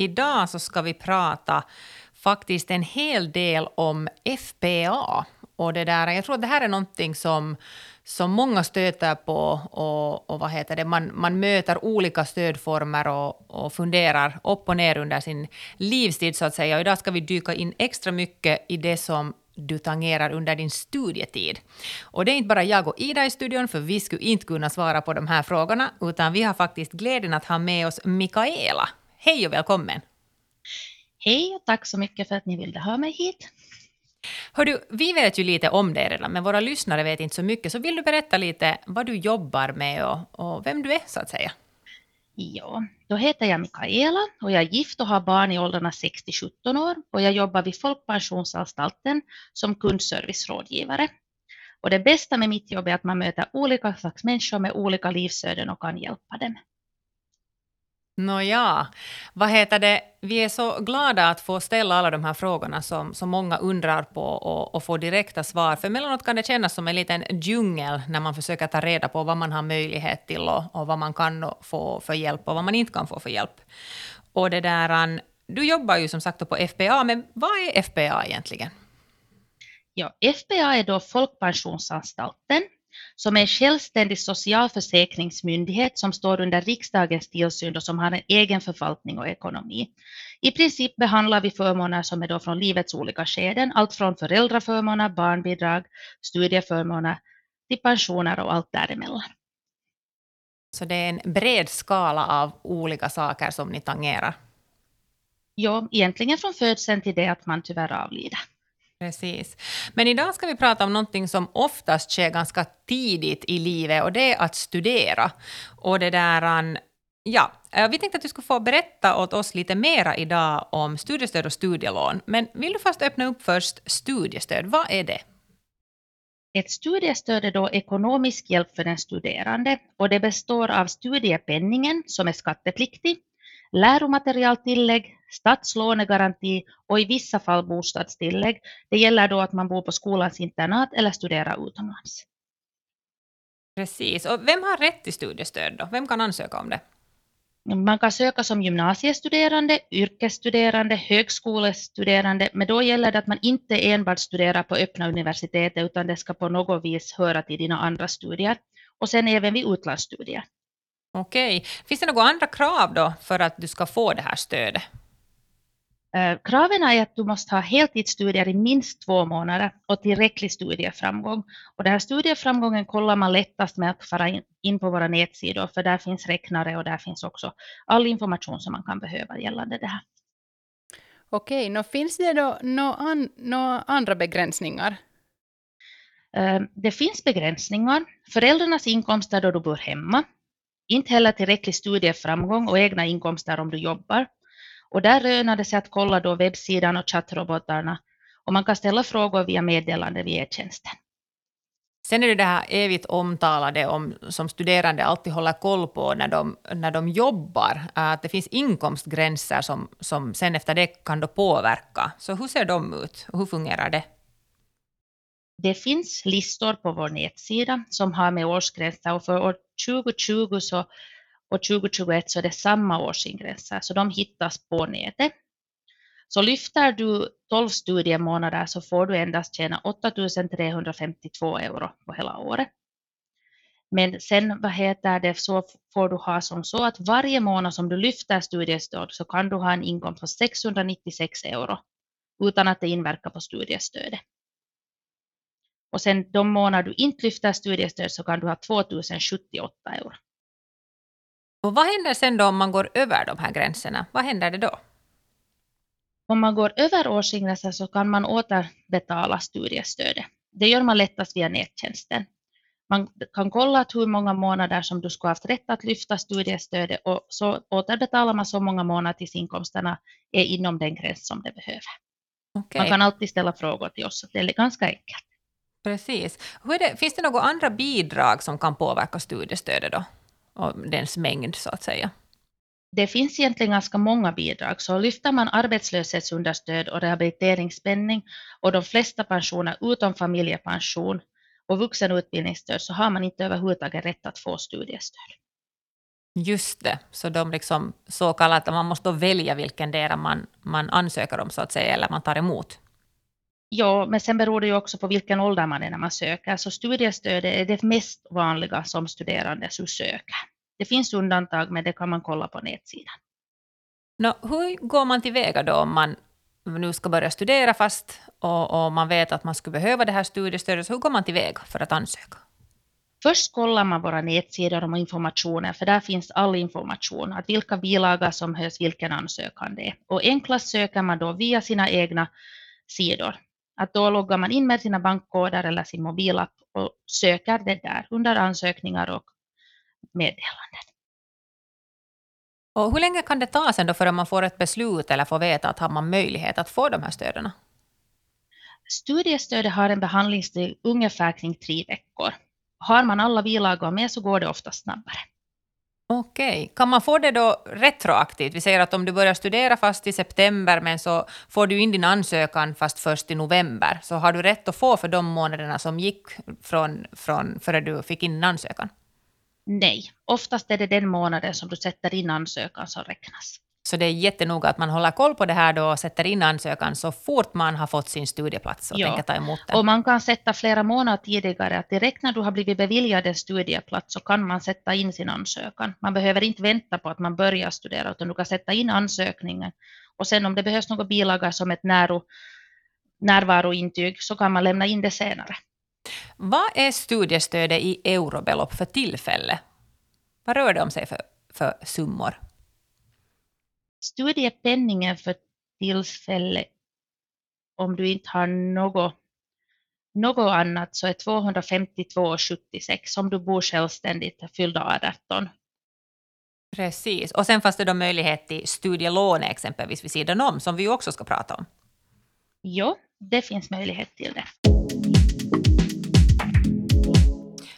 Idag så ska vi prata faktiskt en hel del om FPA. Och det där, jag tror att det här är någonting som, som många stöter på och, och vad heter det, man, man möter olika stödformer och, och funderar upp och ner under sin livstid så att säga. Och idag ska vi dyka in extra mycket i det som du tangerar under din studietid. Och det är inte bara jag och Ida i studion, för vi skulle inte kunna svara på de här frågorna, utan vi har faktiskt glädjen att ha med oss Mikaela. Hej och välkommen! Hej och tack så mycket för att ni ville ha mig hit. Hör du, vi vet ju lite om dig redan, men våra lyssnare vet inte så mycket, så vill du berätta lite vad du jobbar med och, och vem du är, så att säga? Ja, då heter jag Mikaela och jag är gift och har barn i åldrarna 6 till 17 år och jag jobbar vid Folkpensionsanstalten som kundservicerådgivare. Och det bästa med mitt jobb är att man möter olika slags människor med olika livsöden och kan hjälpa dem. Nåja, vad heter det? Vi är så glada att få ställa alla de här frågorna som, som många undrar på och, och få direkta svar. För emellanåt kan det kännas som en liten djungel när man försöker ta reda på vad man har möjlighet till och, och vad man kan få för hjälp och vad man inte kan få för hjälp. Och det där, du jobbar ju som sagt på FPA, men vad är FPA egentligen? Ja, FPA är då Folkpensionsanstalten som är en självständig socialförsäkringsmyndighet som står under riksdagens tillsyn och som har en egen förvaltning och ekonomi. I princip behandlar vi förmåner som är då från livets olika skeden, allt från föräldraförmåner, barnbidrag, studieförmåner till pensioner och allt däremellan. Så det är en bred skala av olika saker som ni tangerar? Ja, egentligen från födseln till det att man tyvärr avlider. Precis. Men idag ska vi prata om någonting som oftast sker ganska tidigt i livet och det är att studera. Och det där, um, ja, eh, vi tänkte att du skulle få berätta åt oss lite mera idag om studiestöd och studielån. Men vill du först öppna upp först studiestöd? Vad är det? Ett studiestöd är då ekonomisk hjälp för den studerande och det består av studiepenningen som är skattepliktig, läromaterialtillägg, statslånegaranti och i vissa fall bostadstillägg. Det gäller då att man bor på skolans internat eller studerar utomlands. Precis. Och vem har rätt till studiestöd då? Vem kan ansöka om det? Man kan söka som gymnasiestuderande, yrkesstuderande, högskolestuderande, men då gäller det att man inte enbart studerar på öppna universitetet, utan det ska på något vis höra till dina andra studier. Och sen även vid utlandsstudier. Okej. Finns det några andra krav då för att du ska få det här stödet? Eh, kraven är att du måste ha heltidsstudier i minst två månader och tillräcklig studieframgång. Och den här studieframgången kollar man lättast med att fara in, på våra nätsidor, för där finns räknare och där finns också all information som man kan behöva gällande det här. Okej, nå finns det då några an, nå andra begränsningar? Eh, det finns begränsningar. Föräldrarnas inkomster då du bor hemma. Inte heller tillräcklig studieframgång och egna inkomster om du jobbar. Och där lönar det sig att kolla då webbsidan och chattrobotarna och man kan ställa frågor via meddelande via tjänsten. Sen är det det här evigt omtalade om, som studerande alltid håller koll på när de, när de jobbar, att det finns inkomstgränser som, som sen efter det kan då påverka. Så hur ser de ut och hur fungerar det? Det finns listor på vår nätsida som har med årsgränser och för år 2020 så och 2021 så är det samma årsingresser, så de hittas på nätet. Så lyfter du 12 studiemånader så får du endast tjäna 8 352 euro på hela året. Men sen vad heter det, så får du ha som så att varje månad som du lyfter studiestöd så kan du ha en inkomst på 696 euro utan att det inverkar på studiestödet. Och sen de månader du inte lyfter studiestöd så kan du ha 2078 euro. Och vad händer sen då om man går över de här gränserna? Vad händer det då? Om man går över årsgränsen så kan man återbetala studiestödet. Det gör man lättast via nättjänsten. Man kan kolla hur många månader som du skulle haft rätt att lyfta studiestödet och så återbetalar man så många månader tills inkomsterna är inom den gräns som det behöver. Okej, Man kan alltid ställa frågor till oss, det är ganska enkelt. precis. Det, finns det några andra bidrag som kan påverka studiestödet då? Och dens mängd, så att säga. Det finns egentligen ganska många bidrag, så lyfter man arbetslöshetsunderstöd och rehabiliteringspenning och de flesta pensioner utom familjepension och vuxenutbildningsstöd så har man inte överhuvudtaget rätt att få studiestöd. Just det, så de liksom så kallat, man måste då välja vilken del man, man ansöker om, så att säga, eller man tar emot. Ja, men sen beror det ju också på vilken ålder man är när man söker. Så studiestödet är det mest vanliga som studerande söker. Det finns undantag, men det kan man kolla på nätsidan. Nå, hur går man tillväga då om man nu ska börja studera fast och, och man vet att man skulle behöva det här studiestödet, så hur går man tillväga för att ansöka? Först kollar man våra nätsidor och informationen, för där finns all information, att vilka bilagor som hörs, vilken ansökan det är. Och enklast söker man då via sina egna sidor. Att då loggar man in med sina bankkoder eller sin mobilapp och söker det där under ansökningar och meddelanden. Och hur länge kan det ta sen då förrän man får ett beslut eller får veta att har man möjlighet att få de här stöden? Studiestödet har en behandlingstid ungefär kring tre veckor. Har man alla bilagor med så går det ofta snabbare. Okej, kan man få det då retroaktivt? Vi säger att om du börjar studera fast i september men så får du in din ansökan fast först i november, så har du rätt att få för de månaderna som gick från, från före du fick in ansökan? Nej, oftast är det den månaden som du sätter in ansökan som räknas. Så det är jättenoga att man håller koll på det här då och sätter in ansökan så fort man har fått sin studieplats och Ja. tänker ta emot den. Och man kan sätta flera månader tidigare, att direkt när du har blivit beviljad en studieplats så kan man sätta in sin ansökan. Man behöver inte vänta på att man börjar studera, utan du kan sätta in ansökningen. Och sen om det behövs några bilagor som ett näro, närvarointyg så kan man lämna in det senare. Vad är studiestödet i eurobelopp för tillfälle? Vad rör det om sig för, för summor? Studiepenningen för tillfälle, om du inte har något, något annat, så är 252,76 om du bor självständigt fyllda 18. Precis. Och sen fanns det då möjlighet till studielån exempelvis vid sidan om, som vi ju också ska prata om. Jo, det finns möjlighet till det.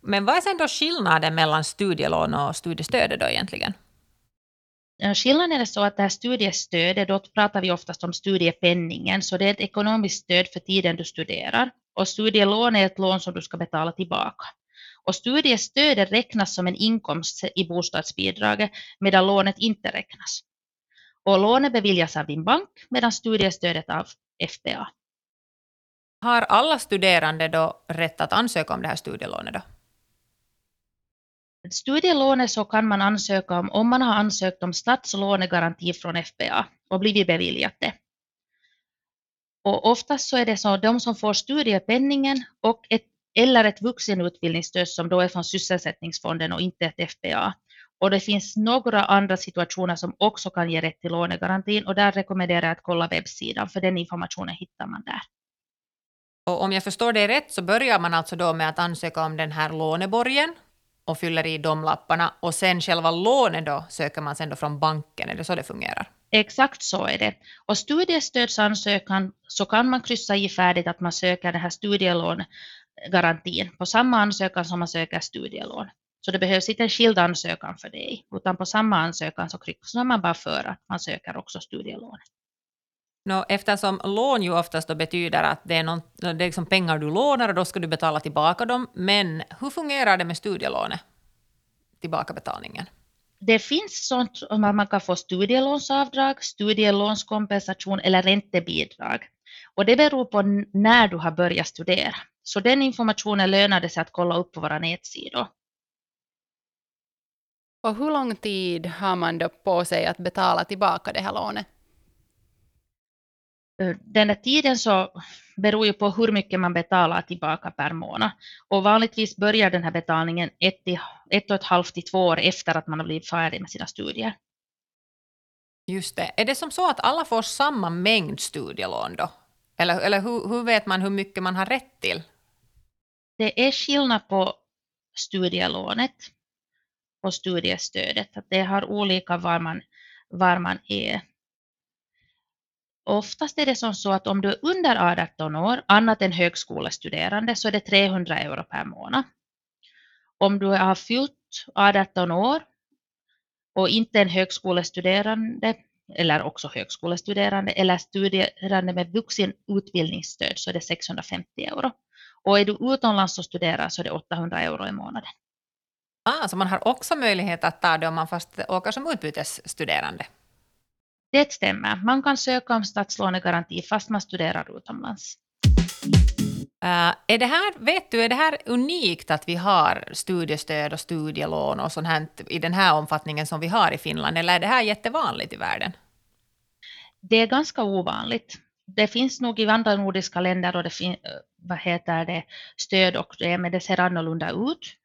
Men vad är sen då skillnaden mellan studielån och studiestödet då egentligen? Eh, skillnaden är så att det här studiestödet, då pratar vi oftast om studiepenningen, så det är ett ekonomiskt stöd för tiden du studerar. Och studielån är ett lån som du ska betala tillbaka. Och studiestödet räknas som en inkomst i bostadsbidraget, medan lånet inte räknas. Och lånet beviljas av din bank, medan studiestödet av FPA. Har alla studerande då rätt att ansöka om det här studielånet då? Studielånet så kan man ansöka om om man har ansökt om statslånegaranti från FPA och blivit beviljat det. Och oftast så är det så de som får studiepenningen och ett, eller ett vuxenutbildningsstöd som då är från sysselsättningsfonden och inte ett FPA. Och det finns några andra situationer som också kan ge rätt till lånegarantin och där rekommenderar jag att kolla webbsidan för den informationen hittar man där. Och om jag förstår dig rätt så börjar man alltså då med att ansöka om den här låneborgen och fyller i de lapparna och sen själva lånet då söker man sen då från banken, är det så det fungerar? Exakt så är det. Och studiestödsansökan så kan man kryssa i färdigt att man söker den här studielångarantin på samma ansökan som man söker studielån. Så det behövs inte en skild ansökan för dig, utan på samma ansökan så kryssar man bara för att man söker också studielån. Nå, eftersom lån ju oftast då betyder att det är, någon, det är liksom pengar du lånar och då ska du betala tillbaka dem, men hur fungerar det med studielånet? Tillbakabetalningen? Det finns sånt om att man kan få studielånsavdrag, studielånskompensation eller räntebidrag. Och det beror på när du har börjat studera. Så den informationen lönar det sig att kolla upp på våra nätsidor. Och hur lång tid har man då på sig att betala tillbaka det här lånet? Den här tiden så beror ju på hur mycket man betalar tillbaka per månad. Och vanligtvis börjar den här betalningen ett, till, ett och ett halvt till två år efter att man har blivit färdig med sina studier. Just det. Är det som så att alla får samma mängd studielån då? Eller, eller hur, hur vet man hur mycket man har rätt till? Det är skillnad på studielånet och studiestödet. Att det har olika var man, var man är. Oftast är det som så att om du är under 18 år, annat än högskolestuderande, så är det 300 euro per månad. Om du har fyllt 18 år och inte en högskolestuderande, eller också högskolestuderande, eller studerande med vuxenutbildningsstöd, så är det 650 euro. Och är du utomlands och studerar så är det 800 euro i månaden. Ah, så man har också möjlighet att ta det om man fast åker som utbytesstuderande? Det stämmer. Man kan söka om statslånegaranti fast man studerar utomlands. Uh, är det här, vet du, är det här unikt att vi har studiestöd och studielån och sånt här i den här omfattningen som vi har i Finland, eller är det här jättevanligt i världen? Det är ganska ovanligt. Det finns nog i andra nordiska länder och det fin, vad heter det, stöd och det, men det ser annorlunda ut.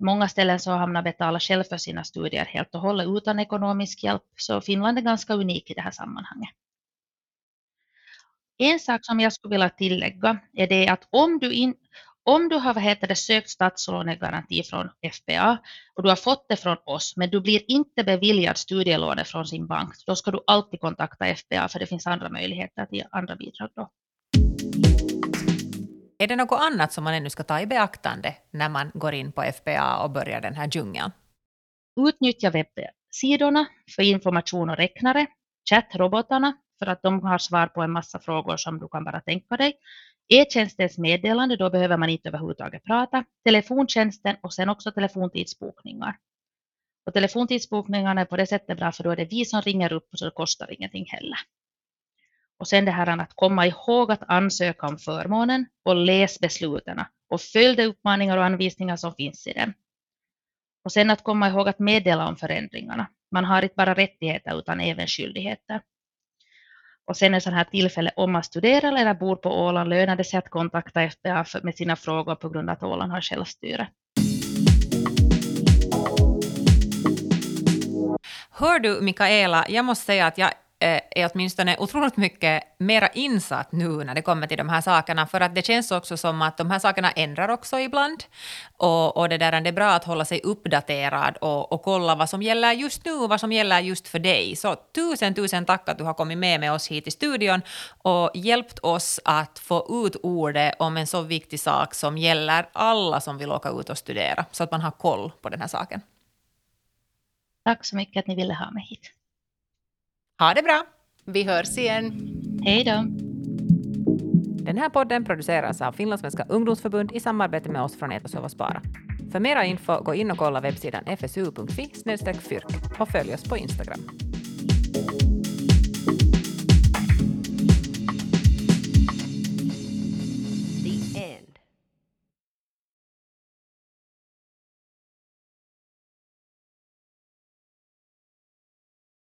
Många ställen så har man betalat själv för sina studier helt och hållet utan ekonomisk hjälp, så Finland är ganska unik i det här sammanhanget. En sak som jag skulle vilja tillägga är det att om du, in, om du har vad heter det, sökt statslånegaranti från FPA och du har fått det från oss, men du blir inte beviljad studielånet från sin bank, då ska du alltid kontakta FPA för det finns andra möjligheter till andra bidrag då. Är det något annat som man ännu ska ta i beaktande när man går in på FPA och börjar den här djungeln? Utnyttja webbsidorna för information och räknare, chattrobotarna för att de har svar på en massa frågor som du kan bara tänka dig. E-tjänstens meddelande, då behöver man inte överhuvudtaget prata. Telefontjänsten och sen också telefontidsbokningar. Och telefontidsbokningarna är på det sättet bra för då är det vi som ringer upp och så det kostar ingenting heller. Och sen det här att komma ihåg att ansöka om förmånen och läs besluten och följ de uppmaningar och anvisningar som finns i den. Och sen att komma ihåg att meddela om förändringarna. Man har inte bara rättigheter utan även skyldigheter. Och sen en sån här tillfälle om man studerar eller bor på Åland lönar det sig att kontakta FPA med sina frågor på grund av att Åland har självstyre. Hör du Mikaela, jag måste säga att jag Eh, är åtminstone otroligt mycket mera insatt nu när det kommer till de här sakerna, för att det känns också som att de här sakerna ändrar också ibland. Och, och det, där, det är bra att hålla sig uppdaterad och, och kolla vad som gäller just nu och vad som gäller just för dig. Så tusen, tusen tack att du har kommit med med oss hit i studion och hjälpt oss att få ut ordet om en så viktig sak som gäller alla som vill åka ut och studera, så att man har koll på den här saken. Tack så mycket att ni ville ha mig hit. Ha det bra! Vi hörs igen. Hej då! Den här podden produceras av Finlandssvenska ungdomsförbund i samarbete med oss från Etosova Spara. För mera info, gå in och kolla webbsidan fsu.fi fyrk och följ oss på Instagram.